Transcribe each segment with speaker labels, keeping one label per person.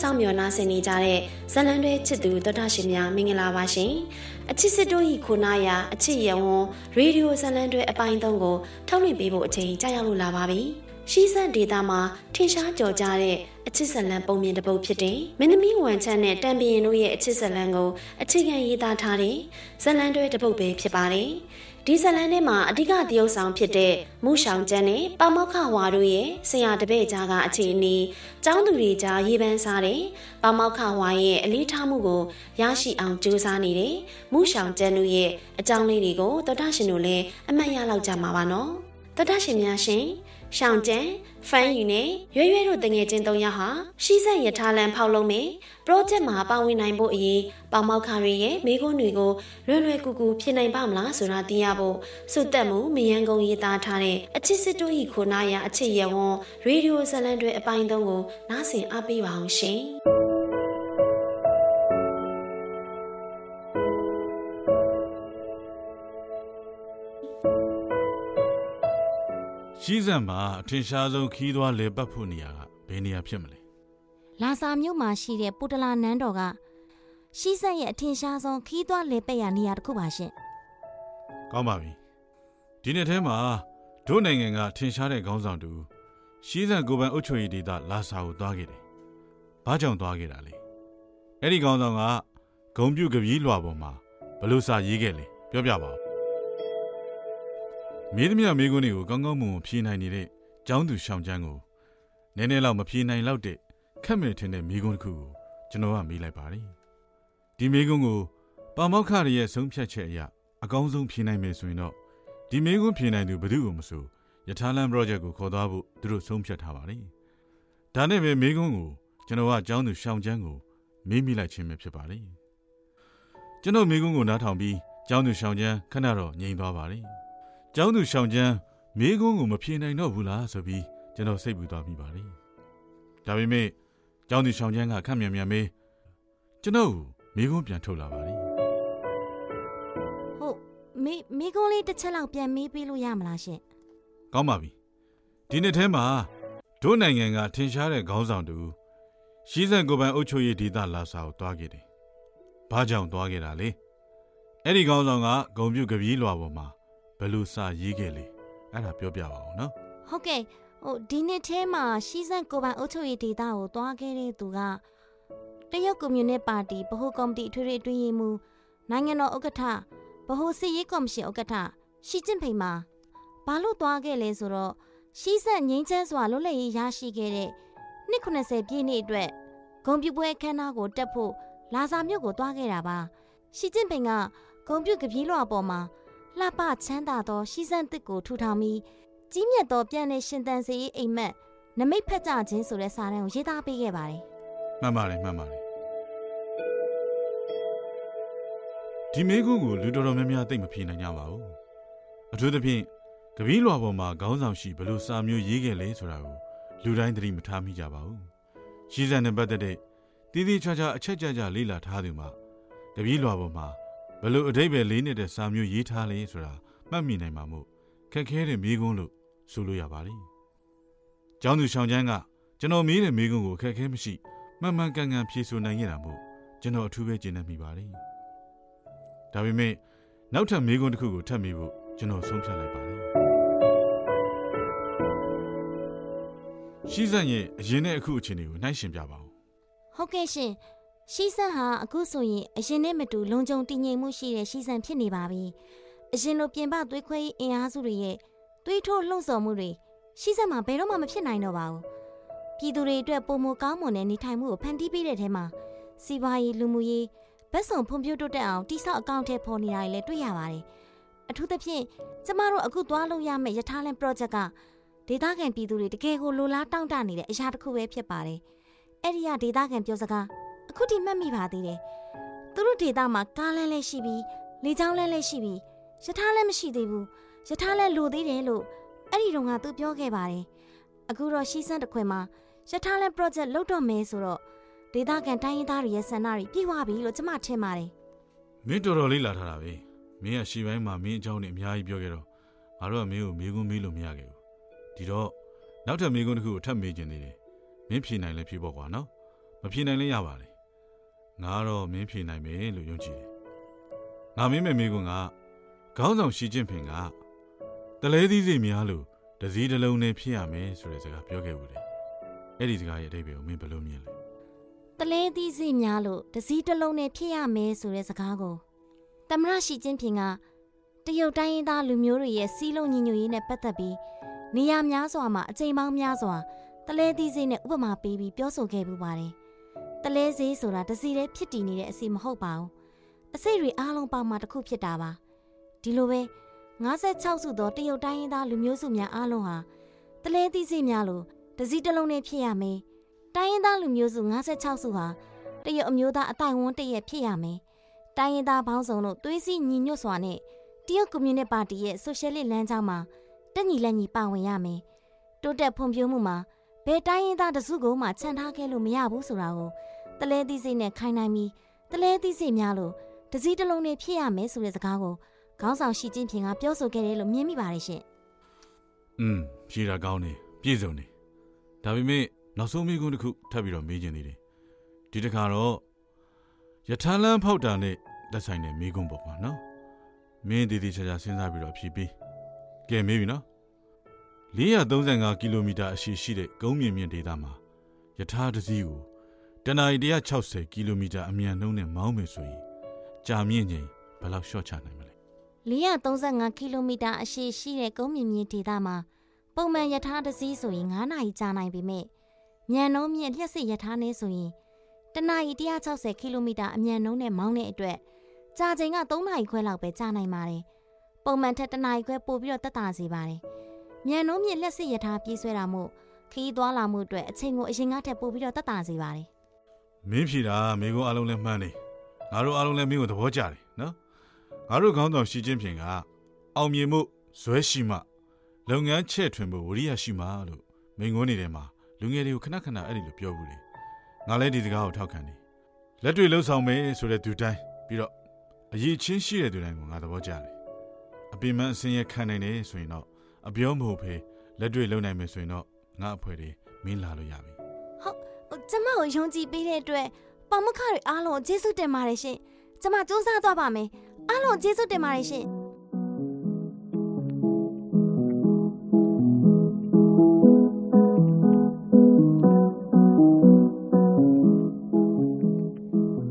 Speaker 1: ဇလန်တွဲအစီအစဉ်ကိုစောင့်မျှော်နာဆင်နေကြတဲ့ဇလန်တွဲချစ်သူတော်တာရှင်များမင်္ဂလာပါရှင်အချစ်စစ်တို့ဤခုနာယာအချစ်ရဝွန်ရေဒီယိုဇလန်တွဲအပိုင်း၃ကိုထုတ်လွှင့်ပေးဖို့အချိန်ကြာရောက်လို့လာပါပြီရှီးစံဒေတာမှာထင်ရှားကြော်ကြတဲ့အချစ်ဇလန်ပုံမြင်တစ်ပုဒ်ဖြစ်တဲ့မင်းသမီးဝန်ချမ်းနဲ့တန်ပရင်တို့ရဲ့အချစ်ဇလန်ကိုအခြေခံရေးသားထားတဲ့ဇလန်တွဲတစ်ပုဒ်ပဲဖြစ်ပါတယ် ဒီဇလန်ထဲမှာအဓိကသရုပ်ဆောင်ဖြစ်တဲ့မူရှောင်ကျန်းနဲ့ပမောက္ခဝါတို့ရဲ့ဆရာတပည့်ကြားကအခြေအနေကျောင်းသူတွေကြားရေးပန်းစားတဲ့ပမောက္ခဝါရဲ့အလေးထားမှုကိုရရှိအောင်ကြိုးစားနေတဲ့မူရှောင်ကျန်းတို့ရဲ့အကြောင်းလေးတွေကိုတော်တာရှင်တို့လည်းအမှတ်ရလောက်ကြမှာပါနော်တော်တာရှင်များရှင်ရှောင်းကျန် ဖန်ယူနဲ့ရွရွတို့တငယ်ချင်း၃ယောက်ဟာရှီးဆက်ရထားလန်ဖောက်လုံးမယ်ပရောဂျက်မှာပါဝင်နိုင်ဖို့အရေးပေါမောက်ခါရီရဲ့မိခွန်းတွေကိုလွယ်လွယ်ကူကူဖြစ်နိုင်ပါမလားဆိုတာသိရဖို့စုတက်မှုမယန်းကုံရေးသားထားတဲ့အချစ်စစ်တို့ဤခိုနာရအချစ်ရဝွန်ရေဒီယိုဇလန်တွေအပိုင်းသုံးကိုနားဆင်အားပေးပါအောင်ရှင်
Speaker 2: ရှိစံမှာအထင်ရှားဆုံးခီးသွွားလေပတ်ဖို့နေရာကဘယ်နေရာဖြစ်မလဲ
Speaker 3: လာစာမြို့မှာရှိတဲ့ပူတလာနန်းတော်ကရှိစက်ရဲ့အထင်ရှားဆုံးခီးသွွားလေပက်ရနေရာတစ်ခုပါရှင်
Speaker 2: ကောင်းပါပြီဒီနေ့ထဲမှာတို့နိုင်ငံကထင်ရှားတဲ့ခေါင်းဆောင်တူရှိစံကိုပန်အုပ်ချုပ်ရေးဒေသလာစာကိုသွားခဲ့တယ်ဘာကြောင့်သွားခဲ့တာလဲအဲ့ဒီခေါင်းဆောင်ကဂုံပြုတ်ကပီးလွှာပေါ်မှာဘလို့စာရေးခဲ့လဲပြောပြပါဦး မေးသမျှမေးခွန်းတွေကိုကောင်းကောင်းမွန်မွန်ဖြေနိုင်နေတဲ့ကျောင်းသူရှောင်းချမ်းကိုနည်းနည်းလောက်မဖြေနိုင်လောက်တဲ့ခက်မဲ့ထင်တဲ့မေးခွန်းတစ်ခုကိုကျွန်တော်ကမေးလိုက်ပါတယ်ဒီမေးခွန်းကိုပါမောက္ခရရဲ့ဆုံးဖြတ်ချက်အရအကောင်းဆုံးဖြေနိုင်မယ်ဆိုရင်တော့ဒီမေးခွန်းဖြေနိုင်သူဘယ်သူမှမဆိုယထာလန် project ကိုခေါ်သွားဖို့သူတို့ဆုံးဖြတ်ထားပါတယ်ဒါနဲ့ပဲမေးခွန်းကိုကျွန်တော်ကကျောင်းသူရှောင်းချမ်းကိုမေးမိလိုက်ခြင်းပဲဖြစ်ပါတယ်ကျွန်တော်မေးခွန်းကိုနားထောင်ပြီးကျောင်းသူရှောင်းချမ်းခဏတော့ငြိမ်သွားပါတယ် ကျောင်းသူရှောင်းချမ်းမေးခွန်းကိုမဖြေနိုင်တော့ဘူးလားဆိုပြီးကျွန်တော်စိတ်ပူသွားမိပါတယ်။ဒါပေမဲ့ကျောင်းသူရှောင်းချမ်းကခက်မြန်မြန်မေးကျွန်တော်မေးခွန်းပြန်ထုတ်လာပါတယ်။
Speaker 3: ဟုတ်မေးမေးခွန်းလေးတစ်ချက်လောက်ပြန်မေးပေးလို့ရမလားရှင်။
Speaker 2: ကောင်းပါပြီ။ဒီနေ့ထဲမှာတို့နိုင်ငံကထင်ရှားတဲ့ခေါင်းဆောင်တူရှီးစံကိုပန်အုပ်ချုပ်ရေးဒေသလာစာကိုတွားခဲ့တယ်။ဘာကြောင့်တွားခဲ့တာလဲ။အဲ့ဒီခေါင်းဆောင်ကဂုံပြုတ်ကပီးလွာပေါ်မှာ ဘယ်လိုစာရေးခဲ့လဲအဲ့ဒါပြောပြပါဦးနော်
Speaker 3: ဟုတ်ကဲ့ဟိုဒီနှစ်ထဲမှာရှီးစံကိုပိုင်အုပ်ချုပ်ရေးဒေသကိုတွားခဲ့တဲ့သူကတရုတ်ကွန်မြူနစ်ပါတီဗဟိုကော်မတီအထွေထွေအတွင်းရေးမှူးနိုင်ငံတော်ဥက္ကဋ္ဌဗဟိုစစ်ရေးကော်မရှင်ဥက္ကဋ္ဌရှီကျင့်ဖိန်မှာဘာလို့တွားခဲ့လဲဆိုတော့ရှီးစံငိမ့်ချမ်းစွာလွတ်လပ်ရေးရရှိခဲ့တဲ့နှစ်90ပြည့်နှစ်အတွက်ဂုံပြပွဲအခမ်းအနားကိုတက်ဖို့လာစာမြို့ကိုတွားခဲ့တာပါရှီကျင့်ဖိန်ကဂုံပြုတ်ကပြေးလွှာပေါ်မှာ လှပချမ်းသာသောရှီစံတစ်ကိုထူထောင်ပြီးကြီးမြတ်သောပြန်တဲ့ရှင်တန်စေးအိမ်မက်နမိတ်ဖက်ကြခြင်းဆိုတဲ့စာတမ်းကိုရေးသားပေးခဲ့ပါတယ်။
Speaker 2: မှန်ပါတယ်မှန်ပါတယ်။ဒီမေကုန်းကိုလူတော်တော်များများသိမဖြေနိုင်ကြပါဘူး။အထူးသဖြင့်ကပီးလွာပေါ်မှာခေါင်းဆောင်ရှိဘလို့စာမျိုးရေးခဲ့လဲဆိုတာကိုလူတိုင်းသတိမထားမိကြပါဘူး။ရှီစံနဲ့ပတ်သက်တဲ့တည်တည်ချာချာအချက်ကြကြလေ့လာထားသူမှာကပီးလွာပေါ်မှာ ဘလို့အတိတ်ပဲလေးနေတဲ့စာမျိုးရေးထားလဲဆိုတာမှတ်မိနိုင်မှာမို့ခက်ခဲတဲ့မိကုန်းလို့ဆိုလို့ရပါတယ်။ကျောင်းသူရှောင်းချမ်းကကျွန်တော်မေးတဲ့မိကုန်းကိုခက်ခဲမရှိမှန်မှန်ကန်ကန်ဖြေဆိုနိုင်ရတာမို့ကျွန်တော်အထူးပဲကျေနပ်မိပါတယ်။ဒါပေမဲ့နောက်ထပ်မိကုန်းတစ်ခုကိုထပ်မေးဖို့ကျွန်တော်ဆုံးဖြတ်လိုက်ပါတယ်။ရှိစံရဲ့အရင်နဲ့အခုအခြေအနေကိုနှိုင်းရှင်ပြပါဦး။
Speaker 3: ဟုတ်ကဲ့ရှင် ရှီဆန်ဟာအခုဆိုရင်အရင်နဲ့မတူလုံခြုံတည်ငြိမ်မှုရှိတဲ့ရှီဆန်ဖြစ်နေပါပြီ။အရင်လိုပြင်ပသွေးခွဲရေးအင်အားစုတွေရဲ့သွေးထိုးလှုံ့ဆော်မှုတွေရှီဆန်မှာဘယ်တော့မှမဖြစ်နိုင်တော့ပါဘူး။ပြည်သူတွေအတွက်ပုံမကောင်းမွန်တဲ့နေထိုင်မှုကိုဖန်တီးပေးတဲ့ထဲမှာစီးပွားရေးလူမှုရေးဘက်စုံဖွံ့ဖြိုးတိုးတက်အောင်တိစောက်အကောင့်ထဲပေါ်နေတာတွေလည်းတွေ့ရပါတယ်။အထူးသဖြင့်ကျမတို့အခုသွားလို့ရမယ့်ရထားလန် project ကဒေသခံပြည်သူတွေတကယ်ကိုလိုလားတောင့်တနေတဲ့အရာတစ်ခုပဲဖြစ်ပါတယ်။အဲ့ဒီကဒေသခံပြောစကား အခုထိမှတ်မိပါသေးတယ်။သူတို့ဒေတာမှာကားလမ်းလည်းရှိပြီးလေကြောင်းလမ်းလည်းရှိပြီးရထားလည်းမရှိသေးဘူး။ရထားလည်းလိုသေးတယ်လို့အဲ့ဒီတော့ကသူပြောခဲ့ပါတယ်။အခုတော့ရှီစန်းတခွင်မှာရထားလမ်း project လုပ်တော့မယ်ဆိုတော့ဒေတာကန်တိုင်းရင်းသားတွေရဲ့ဆန္ဒတွေပြည့်ဝပြီလို့ကျွန်မထင်ပါတယ်။
Speaker 2: မင်းတော်တော်လေးလာထားတာပဲ။မင်းကရှီပိုင်းမှာမင်းအကြောင်းနဲ့အများကြီးပြောခဲ့တော့ငါတို့ကမင်းကိုမေးခွန်းမေးလို့မရခဲ့ဘူး။ဒီတော့နောက်ထပ်မေးခွန်းတစ်ခုကိုထပ်မေးခြင်းသေးတယ်။မင်းဖြေနိုင်လဲဖြေပေါ့ကွာနော်မဖြေနိုင်လဲရပါလေ ငါတော့မင်းဖြေနိုင်မယ်လို့ယုံကြည်တယ်ငါမင်းမဲ့မိကွန်းကခေါင်းဆောင်ရှီကျင့်ဖင်ကတလဲသီးစိတ်များလို့တစည်းတစ်လုံးနဲ့ဖြစ်ရမယ်ဆိုတဲ့စကားပြောခဲ့ဘူးတယ်အဲ့ဒီစကားရဲ့အဓိပ္ပာယ်ကိုမင်းဘယ်လိုမြင်လဲ
Speaker 3: တလဲသီးစိများလို့တစည်းတစ်လုံးနဲ့ဖြစ်ရမယ်ဆိုတဲ့စကားကိုတမရရှိချင်းဖြင့်ကတရုတ်တိုင်းရင်းသားလူမျိုးတွေရဲ့စီးလုံးညီညွတ်ရေးနဲ့ပတ်သက်ပြီးနေရာများစွာမှာအချိန်ပေါင်းများစွာတလဲသီးစိနဲ့ဥပမာပေးပြီးပြောဆိုခဲ့ပူပါတယ်။ တလဲစေးဆိုတာတစီတဲ့ဖြစ်တည်နေတဲ့အစီမဟုတ်ပါဘူး။အစိတ်တွေအားလုံးပေါင်းမှတစ်ခုဖြစ်တာပါ။ဒီလိုပဲ56စုသောတရုတ်တိုင်းရင်းသားလူမျိုးစုများအားလုံးဟာတလဲသီးစိများလို့တစည်းတစ်လုံးနဲ့ဖြစ်ရမယ်။တိုင်းရင်းသားလူမျိုးစု56စုဟာတရုတ်အမျိုးသားအတိုင်ဝန်းတရက်ဖြစ်ရမယ်။တိုင်းရင်းသားပေါင်းစုံတို့သွေးစည်းညီညွတ်စွာနဲ့တရုတ်ကွန်မြူနစ်ပါတီရဲ့ဆိုရှယ်လစ်လမ်းကြောင်းမှာတက်ညီလက်ညီပါဝင်ရမယ်။တိုးတက်ဖွံ့ဖြိုးမှုမှာ ဘယ်တိုင်းရင်းသားတစုကိုမှခြံထားခဲ့လို့မရဘူးဆိုတာကိုတလဲသီးစိတ်နဲ့ခိုင်းနိုင်ပြီးတလဲသီးစိတ်များလို့တစည်းတစ်လုံးနဲ့ဖြစ်ရမယ်ဆိုတဲ့စကားကိုခေါင်းဆောင်ရှိချင်းဖြင့်ကပြောဆိုခဲ့တယ်လို့မြင်မိပါတယ်ရှင်
Speaker 2: อืมဖြေတာကောင်းနေပြည့်စုံနေဒါပေမဲ့နောက်ဆုံးမိကွန်းတစ်ခုထပ်ပြီးတော့မေးချင်သေးတယ်ဒီတစ်ခါတော့ယထာလန်းဖောက်တာနဲ့သက်ဆိုင်တဲ့မိကွန်းပေါ့ကွာနော်မင်းတည်တည်ချာချာစဉ်းစားပြီးတော့ဖြေပေးကဲမေးပြီနော် 435ကီလိုမီတာအရှည်ရှိတဲ့ကုန်းမြင့်မြင့်ဒေသမှာယထာတစ်စီးကိုတနအီ160ကီလိုမီတာအမြန်နှုန်းနဲ့မောင်းမယ်ဆိုရင်ကြာမြင့်ချိန်ဘယ်လောက်လျှော့ချနိုင်မလဲ
Speaker 3: 435ကီလိုမီတာအရှည်ရှိတဲ့ကုန်းမြင့်မြင့်ဒေသမှာပုံမှန်ယထာတစ်စီးဆိုရင်9နာရီကြာနိုင်ပေမဲ့မြန်နှုန်းမြင့်လျှက်စစ်ယထာနဲ့ဆိုရင်တနအီ160ကီလိုမီတာအမြန်နှုန်းနဲ့မောင်းတဲ့အတွက်ကြာချိန်က3နာရီခွဲလောက်ပဲကြာနိုင်ပါတယ်။ပုံမှန်ထက်တနာရီခွဲပိုပြီးတော့တက်တာစေပါတယ်။ မြန်နှုန်းမြင့်လျှက်စစ်ယထာပြေးဆွဲတာမို့ခီးသွားလာမှုအတွက်အချိန်ကိုအရင်ကထက်ပိုပြီးတော့တက်တာစေပါတယ်
Speaker 2: မင်းဖြေတာမိကုန်းအားလုံးလည်းမှန်းနေငါတို့အားလုံးလည်းမင်းကိုသဘောကျတယ်နော်ငါတို့ခေါင်းဆောင်ရှိချင်းဖြင့်ကအောင်မြင်မှုဇွဲရှိမှလုပ်ငန်းချဲ့ထွင်မှုဝရိယရှိမှလို့မိန်ကုန်းနေတဲ့မှာလူငယ်တွေကိုခဏခဏအဲ့ဒီလိုပြောဘူးလေငါလည်းဒီစကားကိုထောက်ခံတယ်လက်တွေ့လှုပ်ဆောင်မယ်ဆိုတဲ့သူတိုင်းပြီးတော့အရေးချင်းရှိတဲ့သူတိုင်းကိုငါသဘောကျတယ်အပင်မအစင်းရခံနိုင်တယ်ဆိုရင်တော့ အပြောမဟုတ်ဖေးလက်တွေ့လုပ်နိုင်မယ်ဆိုရင်တော့ငါအဖွဲတွေမင်းလာလို့ရပြီ။
Speaker 3: ဟုတ်ဟိုကျမကိုယုံကြည်ပေးတဲ့အတွက်ပေါမခတွေအားလုံးကိုကျေးဇူးတင်ပါတယ်ရှင်။ကျမစူးစမ်းသွားပါမယ်။အားလုံးကျေးဇူးတင်ပါတယ်ရှင်။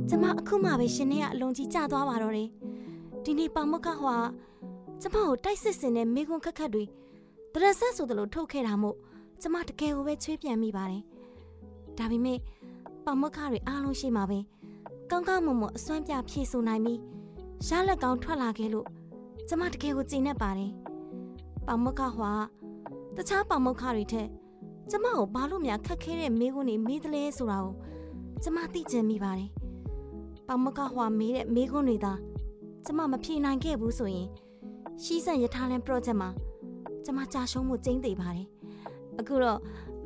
Speaker 3: ကျမအခုမှပဲရှင်နေရအလုံးကြီးကြာသွားပါတော့တယ်ဒီနေ့ပါမုတ်ကဟွာကျမကိုတိုက်စစ်စင်တဲ့မိကွန်းခက်ခက်တွေ တရဆက်ဆိုသလိုထုတ်ခဲ့တာမို့ကျမတကယ်ကိုပဲချွေးပြန်မိပါတယ်ဒါပေမဲ့ပါမုတ်ခတွေအားလုံးရှိမှာပဲကောင်းကောင်းမွန်မွန်အစွမ်းပြဖြည့်ဆိုနိုင်ပြီးရလက်ကောင်းထွက်လာခဲ့လို့ကျမတကယ်ကိုကြည်နပ်ပါတယ်ပါမုတ်ကဟွာတခြားပါမုတ်ခတွေထက်ကျမကိုဘာလို့များခက်ခဲတဲ့မိကွန်းတွေမေးတယ်လဲဆိုတာကိုကျမသိချင်မိပါတယ်ပမကဟွာမေးတဲ့မေးခွန်းတွေသာကျမမဖြေနိုင်ခဲ့ဘူးဆိုရင်ရှီးဆန်ရထားလန် project မှာ ကျမကြာရှုံးမှုကျင်းသေးပါတယ်အခုတော့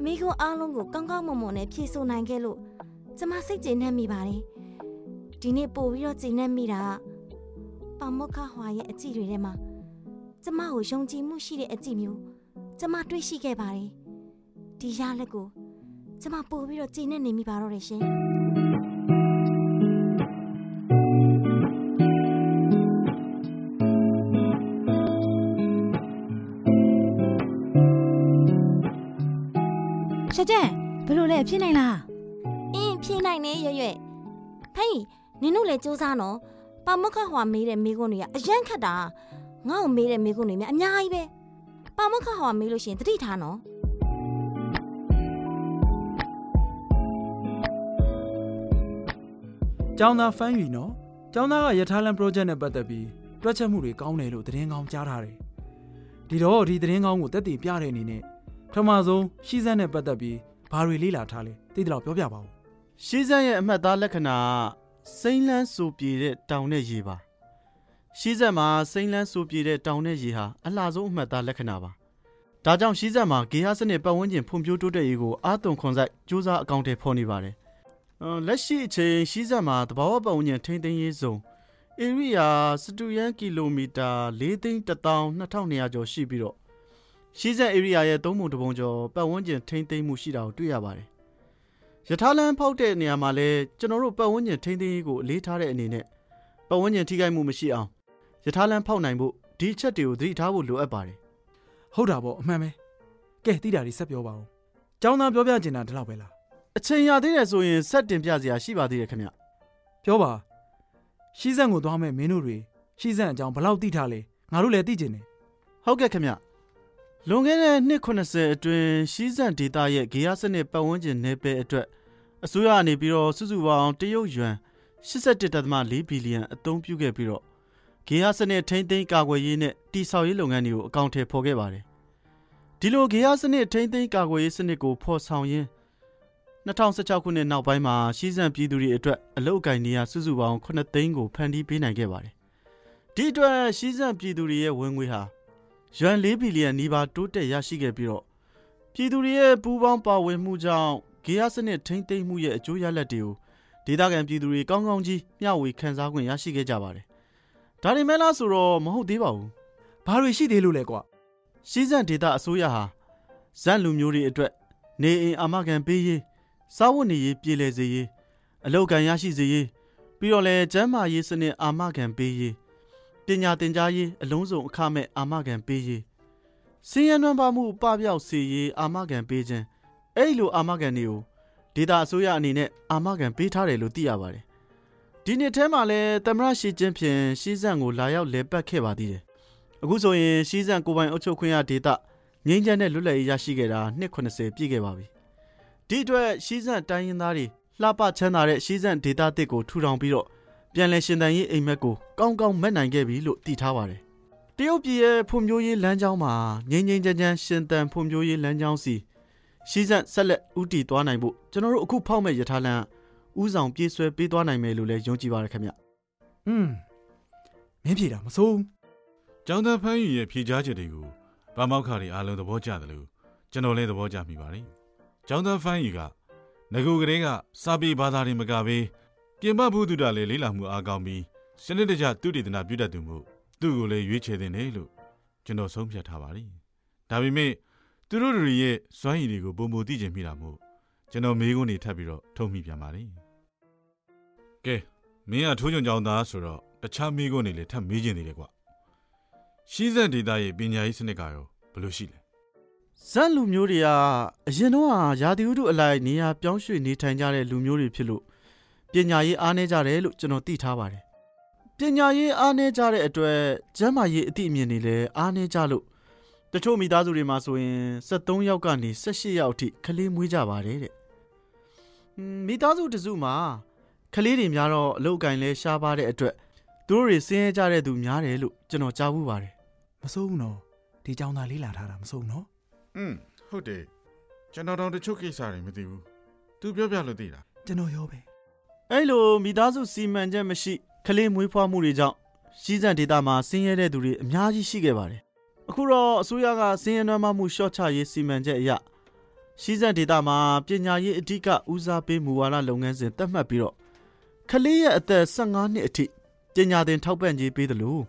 Speaker 3: မေးခွန်းအားလုံးကိုကောင်းကောင်းမွန်မွန်နဲ့ဖြေဆိုနိုင်ခဲ့လို့ကျမစိတ်ကျေနပ်မိပါတယ်ဒီနေ့ပို့ပြီးတော့ကျေနပ်မိတာကပမကဟွာရဲ့အကြည့်တွေထဲမှာကျမကိုယုံကြည်မှုရှိတဲ့အကြည့်မျိုးကျမတွေ့ရှိခဲ့ပါတယ်ဒီရလက်ကိုကျမပို့ပြီးတော့ကျေနပ်နေမိပါတော့တယ်ရှင်
Speaker 4: က်ကျက်ဘယ်လိုလဲဖြစ်နိုင်လား
Speaker 3: အင်းဖြေနိုင်နေရွရွဟေးနင်တို့လည်းစူးစမ်းတော့ပါမုခဟွာမေးတဲ့မိကုန်းတွေကအရန်ခတ်တာငါ့ကိုမေးတဲ့မိကုန်းတွေများအများကြီးပဲပါမုခဟွာမေးလို့ရှရင်တတိထားနော်
Speaker 5: ကျောင်းသားဖမ်းယူနော်ကျောင်းသားကရထားလန် project နဲ့ပတ်သက်ပြီးတွက်ချက်မှုတွေကောင်းတယ်လို့သတင်းကောင်းကြားထားတယ်ဒီတော့ဒီသတင်းကောင်းကိုတက်တည်ပြတဲ့အနေနဲ့ ပထမဆုံးရှီစက်နဲ့ပတ်သက်ပြီးဘာတွေလေ့လာထားလဲသိတယ်လို့ပြောပြပါဦး
Speaker 6: ရှီးစက်ရဲ့အမှတ်သားလက္ခဏာကစိမ့်လန်းဆူပြေတဲ့တောင်နဲ့ရေပါရှီးစက်မှာစိမ့်လန်းဆူပြေတဲ့တောင်နဲ့ရေဟာအလှဆုံးအမှတ်သားလက္ခဏာပါဒါကြောင့်ရှီးစက်မှာဂေဟစနစ်ပတ်ဝန်းကျင်ဖွံ့ဖြိုးတိုးတက်ရေးကိုအားသွန်ခွန်စိုက်စူးစမ်းအကောင့်တွေဖော်နေပါတယ်အင်းလက်ရှိအချိန်ရှီးစက်မှာတဘာဝပတ်ဝန်းကျင်ထိန်းသိမ်းရေးဇုံဧရိယာစတူယန်ကီလိုမီတာ၄သိန်း12200ကျော်ရှိပြီးတော့ ရှီးစက်ဧရိယာရဲ့သုံးပုံတစ်ပုံကျော်ပတ်ဝန်းကျင်ထိန်းသိမ်းမှုရှိတာကိုတွေ့ရပါတယ်ယထာလန်းဖောက်တဲ့နေရာမှာလဲကျွန်တော်တို့ပတ်ဝန်းကျင်ထိန်းသိမ်းရေးကိုအလေးထားတဲ့အနေနဲ့ပတ်ဝန်းကျင်ထိခိုက်မှုမရှိအောင်ယထာလန်းဖောက်နိုင်ဖို့ဒီအချက်တွေကိုသတိထားဖို့လိုအပ်ပါတယ်
Speaker 5: ဟုတ်တာပေါ့အမှန်ပဲကဲတိတာတွေဆက်ပြောပါဦးကျောင်းသားပြောပြချင်တာဒီလောက်ပဲလား
Speaker 6: အချိန်ရသေးတယ်ဆိုရင်ဆက်တင်ပြစရာရှိပါသေးတယ်ခင်ဗျ
Speaker 5: ပြောပါရှီးစံကိုသွားမဲ့မင်းတို့တွေရှီးစံအကြောင်းဘယ်လောက်သိထားလဲငါတို့လည်းသိကျင်တယ်
Speaker 6: ဟုတ်ကဲ့ခင်ဗျ လွန်ခဲ့တဲ့နှစ်80အတွင်းရှီးစံဒေတာရဲ့ဂေယစနစ်ပတ်ဝန်းကျင်နယ်ပယ်အတွက်အစိုးရအနေပြီးတော့စုစုပေါင်းတရုတ်ယွမ်81.4ဘီလီယံအသုံးပြုခဲ့ပြီးတော့ဂေယစနစ်ထိမ့်သိမ်းကာကွယ်ရေးနဲ့တိဆောက်ရေးလုပ်ငန်းတွေကိုအကောင့်ထဲပေါ်ခဲ့ပါတယ်ဒီလိုဂေယစနစ်ထိမ့်သိမ်းကာကွယ်ရေးစနစ်ကိုဖော်ဆောင်ရင်း2016ခုနှစ်နောက်ပိုင်းမှာရှီးစံပြည်သူတွေအတွက်အလုပ်အကင်နေရာစုစုပေါင်း9သိန်းကိုဖန်တီးပေးနိုင်ခဲ့ပါတယ်ဒီအတွက်ရှီးစံပြည်သူတွေရဲ့ဝင်ငွေဟာ ယွမ်4ဘီလီယံနီးပါးတိုးတက်ရရှိခဲ့ပြီးတော့ပြည်သူတွေရဲ့ပူးပေါင်းပါဝင်မှုကြောင့်ဂေယစနစ်ထိမ့်သိမ်းမှုရဲ့အကျိုးရလဒ်တွေကိုဒေသခံပြည်သူတွေကောင်းကောင်းကြီးမျှဝေခံစားခွင့်ရရှိခဲ့ကြပါတယ်ဒါတွေမဲ့လားဆိုတော့မဟုတ်သေးပါဘူး
Speaker 5: ဘာတွေရှိသေးလို့လဲကွာ
Speaker 6: ရှီးစံဒေတာအစိုးရဟာဇက်လူမျိုးတွေအတွက်နေအိမ်အာမခံပေးရေးစားဝတ်နေရေးပြည်လည်စေရေးအလောက်ကန်ရရှိစေရေးပြီးတော့လည်းကျန်းမာရေးစနစ်အာမခံပေးရေး ပညာသင်ကြားရေးအလုံးစုံအခမဲ့အာမခံပေးရေးစည်ရန်နွမ်းပါမှုပပျောက်စေရေးအာမခံပေးခြင်းအဲ့လိုအာမခံတွေကိုဒေတာအစိုးရအနေနဲ့အာမခံပေးထားတယ်လို့သိရပါတယ်ဒီနှစ်ထဲမှာလည်းသမရရှိချင်းဖြင့်ရှီးစံကိုလာရောက်လဲပတ်ခဲ့ပါသေးတယ်အခုဆိုရင်ရှီးစံကိုပိုင်အုပ်ချုပ်ခွင့်ရဒေတာငင်းချမ်းတဲ့လွတ်လပ်ရေးရရှိခဲ့တာနှစ်80ပြည့်ခဲ့ပါပြီဒီအတွက်ရှီးစံတိုင်းရင်းသားတွေလှပချမ်းသာတဲ့ရှီးစံဒေတာတစ်ကိုထူထောင်ပြီးတော့ ပြန်လည်ရှင်သန်ရေးအိမ်မက်ကိုကောင်းကောင်းမက်နိုင်ခဲ့ပြီလို့သိထားပါတယ်တရုတ်ပြည်ရဲ့ဖွံ့ဖြိုးရေးလမ်းကြောင်းမှာငင်းငင်းချမ်းချမ်းရှင်သန်ဖွံ့ဖြိုးရေးလမ်းကြောင်းစီရှီးစံဆက်လက်ဥတီသွားနိုင်ဖို့ကျွန်တော်တို့အခုဖောက်မဲ့ရထားလမ်းဥဆောင်ပြေးဆွဲပေးသွားနိုင်မယ်လို့လည်းယုံကြည်ပါတယ်ခင်ဗျ
Speaker 5: อืมမင်းဖြေတာမစိုးဘူး
Speaker 2: ကျောင်းသားဖန်းယူရဲ့ဖြေကြားချက်တွေကိုဗမောက်ခါတွေအားလုံးသဘောကျတယ်လို့ကျွန်တော်လည်းသဘောကျမိပါတယ်။ကျောင်းသားဖန်းယူကငကူကလေးကစာပေဘာသာတွေမကဘဲ ပြင်ပဘုဒ္ဓတာလည်းလေးလာမှုအားကောင်းပြီးစနစ်တကျသူတည်တနာပြုတတ်သူမှုသူ့ကိုလည်းရွေးချယ်တင်တယ်လို့ကျွန်တော်ဆုံးဖြတ်ထားပါတယ်။ဒါပေမဲ့သူတို့တွေရဲ့စွမ်းရည်တွေကိုပုံမသိချင်မိတာမို့ကျွန်တော်မေးခွန်းတွေထပ်ပြီးတော့ထုတ်မိပြန်ပါတယ်။ကဲမင်းကထိုးချုံကျောင်းသားဆိုတော့တခြားမေးခွန်းတွေလည်းထပ်မေးချင်သေးတယ်ကွာ။ရှီးစက်ဒေတာရဲ့ပညာရေးစနစ်ကရောဘယ်လိုရှိလဲ
Speaker 6: ဇက်လူမျိုးတွေကအရင်တော့ဟာရာသီဥတုအလိုက်နေရာပြောင်းရွှေ့နေထိုင်ကြတဲ့လူမျိုးတွေဖြစ်လို့ ပညာရေးအားနည်းကြတယ်လို့ကျွန်တော်သိထားပါတယ်။ပညာရေးအားနည်းကြတဲ့အတွက်ကျန်းမာရေးအသိအမြင်တွေလည်းအားနည်းကြလို့တချို့မိသားစုတွေမှာဆိုရင်73ယောက်ကနေ18ယောက်အထိကလေးမွေးကြပါတယ်တဲ့။ဟွန်းမိသားစုတစ်စုမှာကလေးတွေများတော့အလုပ်အကင်လဲရှားပါတဲ့အတွက်သူတို့တွေဆင်းရဲကြတဲ့သူများတယ်လို့ကျွန်တော်ကြားဘူးပါတယ်
Speaker 5: မစိုးဘူးနော်ဒီကျောင်းသားလေးလာထားတာမစိုးဘူးနော်
Speaker 2: อืมဟုတ်တယ်ကျွန်တော်တော့တချို့ကိစ္စတွေမသိဘူး तू ပြောပြလို့သိတာ
Speaker 5: ကျွန်တော်ရောပဲ
Speaker 6: အဲ့လိုမိသားစုစီမံချက်မရှိကလေးမွေးဖွားမှုတွေကြောင့်ရှီးစံဒေတာမှာဆင်းရဲတဲ့သူတွေအများကြီးရှိခဲ့ပါတယ်။အခုတော့အစိုးရကဆင်းရဲနွမ်းပါးမှုရှော့ချရေးစီမံချက်အရရှီးစံဒေတာမှာပညာရေးအဓိကဦးစားပေးမူဝါဒလုပ်ငန်းစဉ်သတ်မှတ်ပြီးတော့ကလေးရဲ့အသက်15နှစ်အထိပညာသင်ထောက်ပံ့ကြေးပေးတယ်လို့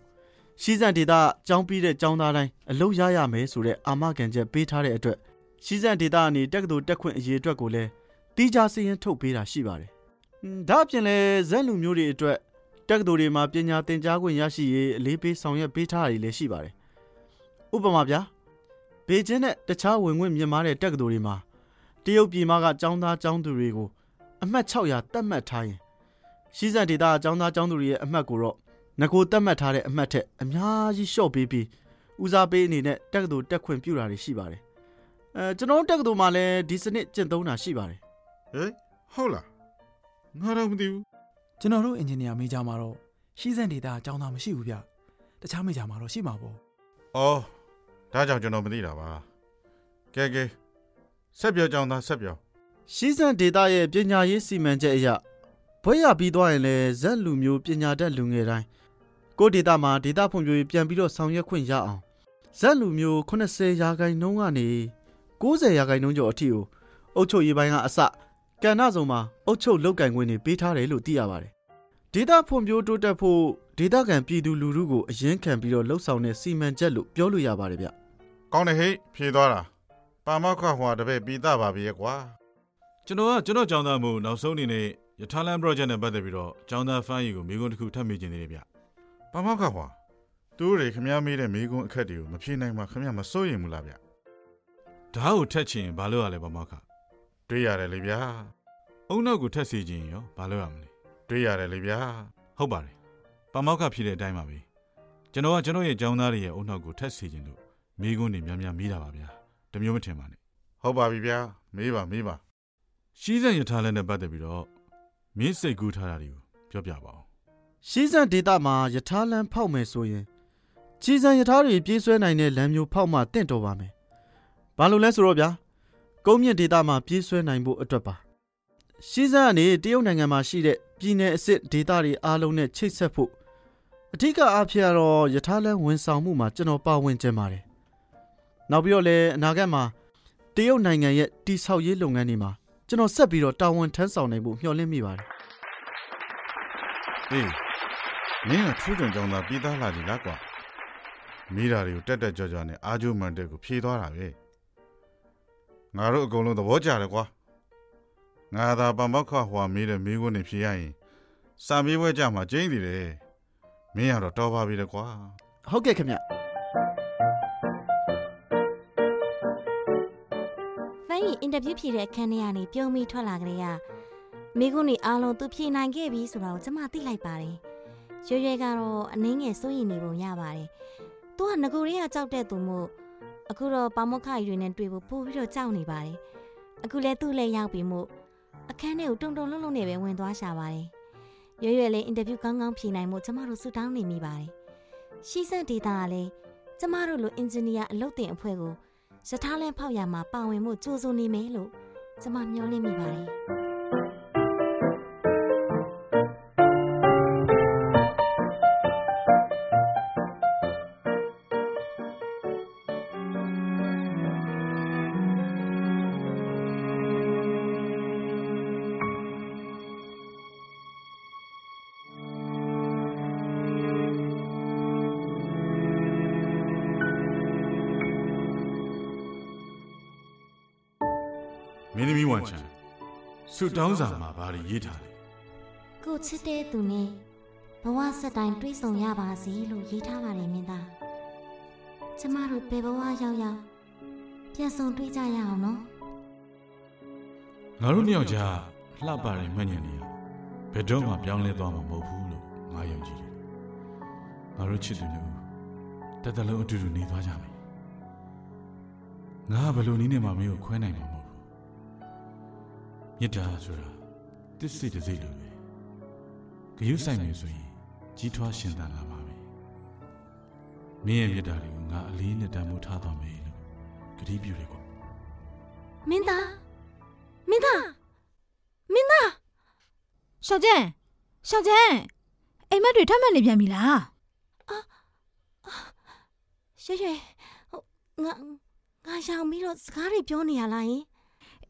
Speaker 6: ရှီးစံဒေတာကျောင်းပြီးတဲ့ကျောင်းသားတိုင်းအလုပ်ရရမယ်ဆိုတဲ့အာမခံချက်ပေးထားတဲ့အတွက်ရှီးစံဒေတာအနေတက္ကသိုလ်တက်ခွင့်အရေးအတွက်ကိုလည်းတိကျစည်ရင်ထုတ်ပေးတာရှိပါတယ်။ဟွန်း ဒါအပြင်လဲဇက်လူမျိုးတွေအတွက်တက္ကသိုလ်တွေမှာပညာသင်ကြားခွင့်ရရှိရေးအလေးပေးဆောင်ရွက်ပေးထားတာတွေလည်းရှိပါတယ်။ဥပမာဗျာဘေကျင်းနဲ့တခြားဝင်ခွင့်မြင့်မားတဲ့တက္ကသိုလ်တွေမှာတရုတ်ပြည်မကကျောင်းသားကျောင်းသူတွေကိုအမှတ်600တတ်မှတ်ထားရင်ရှီးစံဒေတာကျောင်းသားကျောင်းသူတွေရဲ့အမှတ်ကိုတော့ငကိုတတ်မှတ်ထားတဲ့အမှတ်ထက်အများကြီးလျှော့ပေးပြီးဦးစားပေးအနေနဲ့တက္ကသိုလ်တက်ခွင့်ပြုတာတွေရှိပါတယ်။အဲကျွန်တော်တို့တက္ကသိုလ်မှာလည်းဒီစနစ်ကျင့်သုံးတာရှိပါတယ်
Speaker 2: ဟေးဟုတ်လား ငါတော့မသိဘူး
Speaker 5: ကျွန်တော်တို့အင်ဂျင်နီယာမေဂျာမှာတော့ရှီးစံဒေတာကျောင်းသားမရှိဘူးဗျတခြားမေဂျာမှာတော့ရှိမှာပေါ့
Speaker 2: အော်ဒါကြောင့်ကျွန်တော်မသိတာပါကဲကဲဆက်ပြောကြောင်းသားဆက်ပြော
Speaker 6: ရှီးစံဒေတာရဲ့ပညာရေးစီမံချက်အရဘွဲရပြီးသွားရင်လည်းဇက်လူမျိုးပညာတတ်လူငယ်တိုင်းကိုယ့်ဒေတာမှာဒေတာဖွံ့ဖြိုးရေးပြန်ပြီးတော့ဆောင်ရွက်ခွင့်ရအောင်ဇက်လူမျိုး80ရာခိုင်နှုန်းကနေ90ရာခိုင်နှုန်းကျော်အထိကိုအုပ်ချုပ်ရေးပိုင်းကအစ ကဏ္ဍစုံမှာအုပ်ချုပ်လုပ်ကင်ခွင့်တွေပေးထားတယ်လို့သိရပါတယ်ဒေတာဖွံ့ဖြိုးတိုးတက်ဖို့ဒေတာကန်ပြည်သူလူထုကိုအရင်ခံပြီးတော့လှုပ်ဆောင်တဲ့စီမံချက်လို့ပြောလို့ရပါတယ်ဗျ
Speaker 2: ကောင်းတယ်ဟေ့ဖြေသွားတာပါမောက်ခဟွာတပည့်ပြီးသားပါပြီရဲ့ကွာကျွန်တော်ကကျွန်တော်ကြောင်းသားမှုနောက်ဆုံးအနေနဲ့ယထာလန် project နဲ့ပတ်သက်ပြီးတော့ကြောင်းသားဖန်ရီကိုမိကုန်းတစ်ခုထပ်မိခြင်းသေးတယ်ဗျ
Speaker 7: ပမောက္ခဟွာသူတို့တွေခမည်းမေးတဲ့မိကွန်းအခက်တွေကိုမဖြေနိုင်မှခမည်းမစိုးရင်ဘူးလားဗျ
Speaker 2: ဓာတ်ကိုထက်ချင်ဘာလို့ရလဲပမောက္ခ
Speaker 7: တွေးရတယ်လေဗျာ
Speaker 2: အုံနောက်ကိုထက်စီခြင်းရောဘာလို့ရမလဲ
Speaker 7: တွေးရတယ်လေဗျာ
Speaker 2: ဟုတ်ပါတယ်ပမောက္ခဖြစ်တဲ့အတိုင်းပါပဲကျွန်တော်ကကျွန်တော်ရဲ့ကြောင်းသားတွေရဲ့အုံနောက်ကိုထက်စီခြင်းလို့မိကုန်းတွေများများမိတာပါဗျာတမျိုးမထင်ပါနဲ့
Speaker 7: ဟုတ်ပါပြီဗျာမေးပါမေးပါ
Speaker 2: ရှီးစံယထာလန်နဲ့ပတ်သက်ပြီးတော့မင်းစိတ်ကူးထားတာတွေကိုပြောပြပါဦး
Speaker 6: ရှီးစံဒေတာမှာယထာလန်ဖောက်မယ်ဆိုရင်ခြီစံယထာတွေပြေးဆွဲနိုင်တဲ့လမ်းမျိုးဖောက်မှတင့်တော်ပါမယ်။ဘာလို့လဲဆိုတော့ဗျာ ကုန်းမြင့်ဒေတာမှာပြေးဆွဲနိုင်ဖို့အတွက်ပါ။ရှီးစံကနေတရုတ်နိုင်ငံမှာရှိတဲ့ပြည်내အစ်စ်ဒေတာတွေအားလုံးနဲ့ချိတ်ဆက်ဖို့အထူးအားဖြင့်တော့ယထာလန်ဝန်ဆောင်မှုမှာကျွန်တော်ပါဝင်ခြင်းပါတယ်။နောက်ပြီးတော့လည်းအနာဂတ်မှာတရုတ်နိုင်ငံရဲ့တိဆောက်ရေးလုပ်ငန်းတွေမှာကျွန်တော်ဆက်ပြီးတော့တာဝန်ထမ်းဆောင်နိုင်ဖို့မျှော်လင့်မိပါတယ်
Speaker 7: အေးမင်းကထူးချွန်ကြောင်းသားပြီးသားလာပြီလားကွာမိတာတွေကိုတက်တက်ကြွကြွနဲ့အာဂျိုမန်တက်ကိုဖြေသွားတာပဲ ငါတို့အကုန်လုံးသဘောကျတယ်ကွာငါသာပမောက္ခဟွာမေးတဲ့မိကွန်းနေဖြေရရင်စာမေးပွဲကြမှာကျင်းသေးတယ်မင်းကတော့တော်ပါပြီလေကွာ။
Speaker 6: ဟုတ်ကဲ့ခင်ဗျ။
Speaker 3: ဖန်ရီအင်တာဗျူးဖြေတဲ့အခန်းထဲကနေပြုံးပြီးထွက်လာကြတဲ့ကမိကုန်းတွေအားလုံးသူဖြေနိုင်ခဲ့ပြီဆိုတာကိုကျွန်မသိလိုက်ပါတယ်။ရွရွဲကတော့အနှင်းငယ်စိုးရင်နေပုံရပါတယ်။သူကငကိုတွေကကြောက်တဲ့သူမို့ အခုတော့ပါမုတ်ခရီတွေနဲ့တွေ့ဖို့ပို့ပြီးတော့ကြောက်နေပါတယ်။အခုလဲသူ့လည်းရောက်ပြီမို့အခန်းထဲကိုတုံတုံလုံးလုံးနဲ့ပဲဝင်သွားရှာပါတယ်။ရွရွဲလည်းအင်တာဗျူးကောင်းကောင်းဖြေနိုင်မှုကျွန်မတို့ဆူတောင်းနေမိပါတယ်။ရှီဆန်ဒေတာကလည်းကျမတို့လိုအင်ဂျင်နီယာအလုပ်တင်အဖွဲ့ကိုရထားလမ်းဖောက်ရမှာပါဝင်မှုကြိုးစိုးနေမယ်လို့ကျမမျှော်လင့်မိပါတယ်
Speaker 2: င်းသမီးဝန်ချံဆုတောင်းစာမှာဘာတွေရေးထားလဲ
Speaker 3: ကိုချစ်တဲ့သူနဲ့ဘဝဆက်တိုင်းတွေ့ဆုံရပါစေလို့ရေးထားပါတယ်မင်းသားကျမတို့ဘယ်ဘဝရောက်ရောက်ပြန်ဆုံတွေ့ကြရအောင်နော်
Speaker 2: ငါတို့နှစ်ယောက်ကြားလှပတဲ့မှတ်ဉာဏ်တွေကဘယ်တော့မှပြောင်းလဲသွားမှာမဟုတ်ဘူးလို့ငါယုံကြည်တယ်ငါတို့ချစ်သူတို့တစ်သက်လုံးအတူတူနေသွားကြမယ်ငါကဘယ်လိုနည်းနဲ့မှမင်းကိုခွဲနိုင်မှာမဟုတ်ဘူး မေတ္တာဆိုတာတစ်စိတ်တစ်စိတ်လိုပဲဂရုစိုက်မယ်ဆိုရင်ကြီးထွားရှင်သန်လာမှာပဲမင်းရဲ့မေတ္တာတွေကိုငါအလေးနဲ့တန်ဖိုးထားသွားမယ်လို့ကတိပြုတယ်ကွာ
Speaker 3: မင်းသားမင်းသားမင်းသား
Speaker 4: ရှောက်ကျန်းရှောက်ကျန်းအိမ်မက်တွေထပ်မံနေပြန်ပြီလား
Speaker 3: ရွှေရွှေဟိုငါငါရှောင်ပြီးတော့စကားတွေပြောနေရလားယင်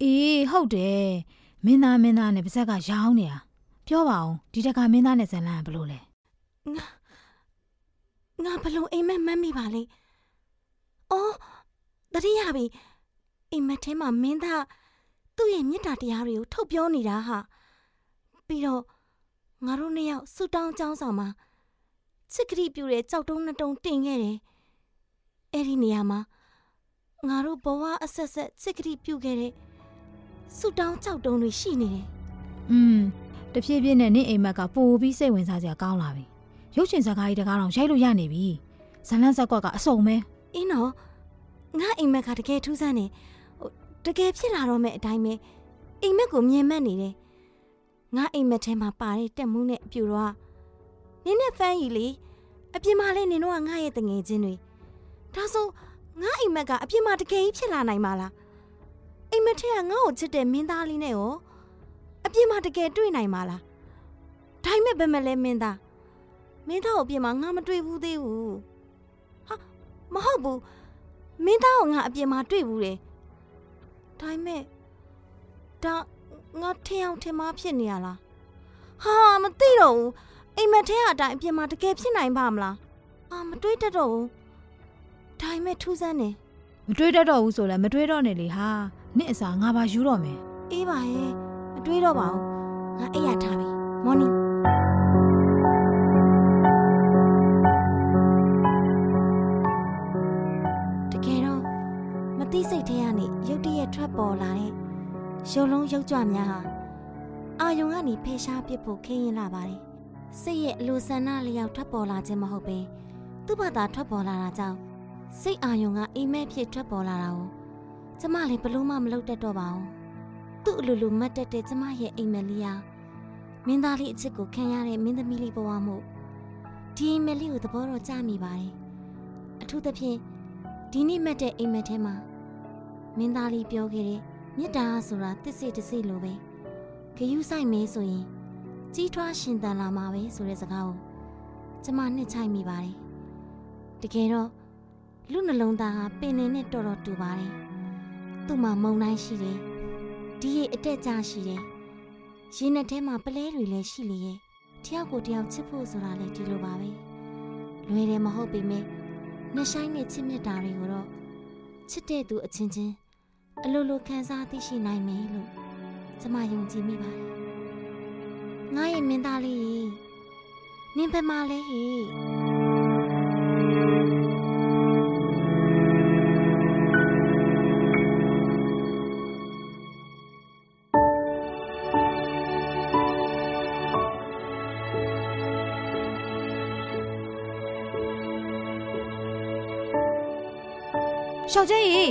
Speaker 4: အေးဟုတ်တယ် မင်းသားမင်းသားနဲ့ပါဇက်ကရောင်းနေတာပြောပါအောင်ဒီတက်ကမင်းသားနဲ့ဇန်လန်ကဘယ်လိုလဲ
Speaker 3: ငါငါဘလို့အိမ်မက်မမ်းမိပါလေအော်တတိယပြီအိမ်မက်ထဲမှာမင်းသားသူ့ရဲ့မေတ္တာတရားတွေကိုထုတ်ပြောနေတာဟာပြီးတော့ငါတို့နှစ်ယောက်ဆူတောင်းចောင်းဆောင်မှာချစ်ကတိပြူတဲ့ကြောက်တုံးနှစ်တုံးတင်ခဲ့တယ်အဲ့ဒီနေရာမှာငါတို့ဘဝအဆက်ဆက်ချစ်ကတိပြူခဲ့တဲ့ ဆူတောင်းကြောက်တုံးတွေရှိနေတယ်
Speaker 4: อืมတဖြည်းဖြည်းနဲ့နင့်အိမ်မက်ကပိုပြီးစိတ်ဝင်စားစရာကောင်းလာပြီရုပ်ရှင်ဇာတ်ကားကြီးတကားတော့ရိုက်လို့ရနေပြီဇန်လန်ဇက်ကွက်ကအစုံပဲ
Speaker 3: အင်းတော့ငါအိမ်မက်ကတကယ်ထူးဆန်းတယ်ဟိုတကယ်ဖြစ်လာတော့မဲ့အတိုင်းပဲအိမ်မက်ကိုမြင်မှတ်နေတယ်ငါအိမ်မက်ထဲမှာပါတဲ့တက်မှုနဲ့အပြူတော့နင်းနဲ့ဖန်းကြီးလေအပြင်မှာလဲနင်တို့ကငါရဲ့တငယ်ချင်းတွေဒါဆိုငါအိမ်မက်ကအပြင်မှာတကယ်ကြီးဖြစ်လာနိုင်မှာလား အိမ်မက်ထဲကငါ့ကိုချစ်တဲ့မင်းသားလေးနဲ့ရောအပြင်မှာတကယ်တွေ့နိုင်မှာလားဒါပေမဲ့ဘယ်မှာလဲမင်းသားမင်းသားကိုအပြင်မှာငါမတွေ့ဘူးသေးဘူးမဟုတ်ဘူးမင်းသားကိုငါအပြင်မှာတွေ့ဘူးတယ်ဒါပေမဲ့ဒါငါထင်အောင်ထင်မှားဖြစ်နေရလားဟာမသိတော့ဘူးအိမ်မက်ထဲကအတိုင်းအပြင်မှာတကယ်ဖြစ်နိုင်ပါမလားဟာမတွေးတတ်တော့ဘူးဒါပေမဲ့ထူးဆန်းတယ်
Speaker 4: မတွေးတတ်တော့ဘူးဆိုလည်းမတွေးတော့နဲ့လေဟာ နင့်အစာငါပါယူတော့မယ်
Speaker 3: အေးပါဟဲ့မတွေးတော့ပါဘူးငါအိပ်ရထားပြီမော်နီတကယ်တော့မသိစိတ်ထဲကနေရုတ်တရက်ထွက်ပေါ်လာတဲ့ရုပ်လုံးရုပ်ကြွများဟာအာယုံကနေဖေရှားပစ်ဖို့ခင်းရင်လာပါတယ်စိတ်ရဲ့အလိုဆန္ဒလျောက်ထွက်ပေါ်လာခြင်းမဟုတ်ပဲသူ့ဘာသာထွက်ပေါ်လာတာကြောင့်စိတ်အာယုံကအိမ်မက်ဖြစ်ထွက်ပေါ်လာတာကို ကျမလည်းဘလို့မှမလုပ်တတ်တော့ပါဘူးသူ့အလိုလိုမတ်တက်တဲ့ကျမရဲ့အိမ်မက်လေးဟာမင်းသားလေးအချစ်ကိုခံရတဲ့မင်းသမီးလေးဘဝမို့ဒီအိမ်မက်လေးကိုသဘောတော့ကြမိပါတယ်အထူးသဖြင့်ဒီနေ့မတ်တဲ့အိမ်မက်ထဲမှာမင်းသားလေးပြောခဲ့တဲ့မေတ္တာဆိုတာတစ်စိတစ်စိလိုပဲဂယုဆိုင်မဲဆိုရင်ကြီးထွားရှင်သန်လာမှာပဲဆိုတဲ့စကားကိုကျမနှစ်ချိုက်မိပါတယ်တကယ်တော့လူနှလုံးသားကပင်နေနဲ့တော်တော်တူပါတယ် သူ့မှာမုံတိုင်းရှိတယ်ဒီရဲ့အတက်ကြရှိတယ်ရင်နဲ့ထဲမှာပလဲတွေလည်းရှိလေရဲ့တယောက်ကိုတယောက်ချစ်ဖို့ဆိုတာလည်းဒီလိုပါပဲလွယ်တယ်မဟုတ်ပေမဲ့နှဆိုင်နဲ့ချစ်မြတ်တာတွေကိုတော့ချစ်တဲ့သူအချင်းချင်းအလိုလိုခံစားသိရှိနိုင်မယ်လို့ကျမယုံကြည်မိပါတယ်ငါရဲ့မင်းသားလေးရေနင်ဖက်မလေးဟေ့
Speaker 4: ရှောက်ကျဲရေ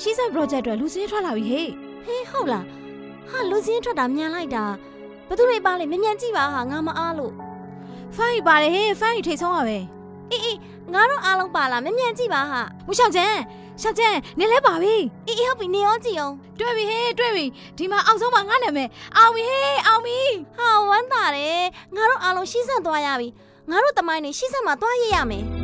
Speaker 4: ရှီဆန် project အတွက်လူစင်းထွက်လာပြီဟေ့
Speaker 3: ဟေးဟုတ်လားဟာလူစင်းထွက်တာမြန်လိုက်တာဘသူတွေပါလဲမြန်မြန်ကြည့်ပါဟာငါမအားလို့
Speaker 4: ဖိုင်ပါတယ်ဟေ့ဖိုင်ထိတ်ဆုံးရပဲ
Speaker 3: အေးအေးငါတို့အားလုံးပါလားမြန်မြန်ကြည့်ပါဟာ
Speaker 4: မရှောက်ကျဲရှောက်ကျဲနင်လဲပါပြီ
Speaker 3: အေးအေးဟုတ်ပြီနေရောကြည့်အောင်
Speaker 4: တွေ့ပြီဟေ့တွေ့ပြီဒီမှာအောက်ဆုံးမှာငါနာမည်အောင်ပြီဟေ့အောင်ပြီ
Speaker 3: ဟာဝမ်းသာတယ်ငါတို့အားလုံးရှီးဆန့်သွားရပြီငါတို့တမိုင်းနေရှီးဆန့်မှာသွားရရမယ်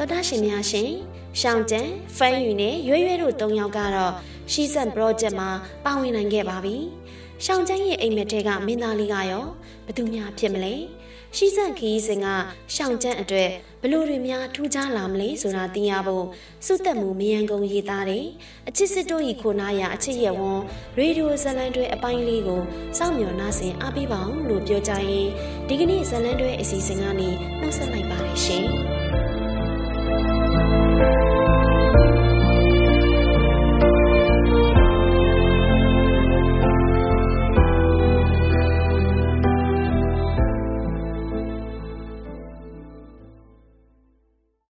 Speaker 1: တော်တာရှင်များရှင်ရှောင်းကျန်ဖန်ယူနဲ့ရွဲရွဲတို့၃ယောက်ကတော့ရှီဆန် project မှာပါဝင်နိုင်ခဲ့ပါပြီ။ရှောင်းကျန်ရဲ့အိမ်မက်ထဲကမင်းသားလေးကရောဘသူများဖြစ်မလဲ။ရှီဆန်ခီးစင်ကရှောင်းကျန်အတွက်ဘလို့တွေများထူးခြားလာမလဲဆိုတာသိရဖို့စုသက်မှုမယံကုန်ရေးသားတယ်။အချစ်စစ်တို့ဤခိုနာရအချစ်ရဝွန်ရေဒီယိုဇလန်တွေအပိုင်းလေးကိုစောင့်မျှော်နှားဆင်အားပေးပါအောင်လို့ပြောကြရင်ဒီကနေ့ဇလန်တွေအစီအစဉ်ကနေနှုတ်ဆက်လိုက်ပါတယ်ရှင်။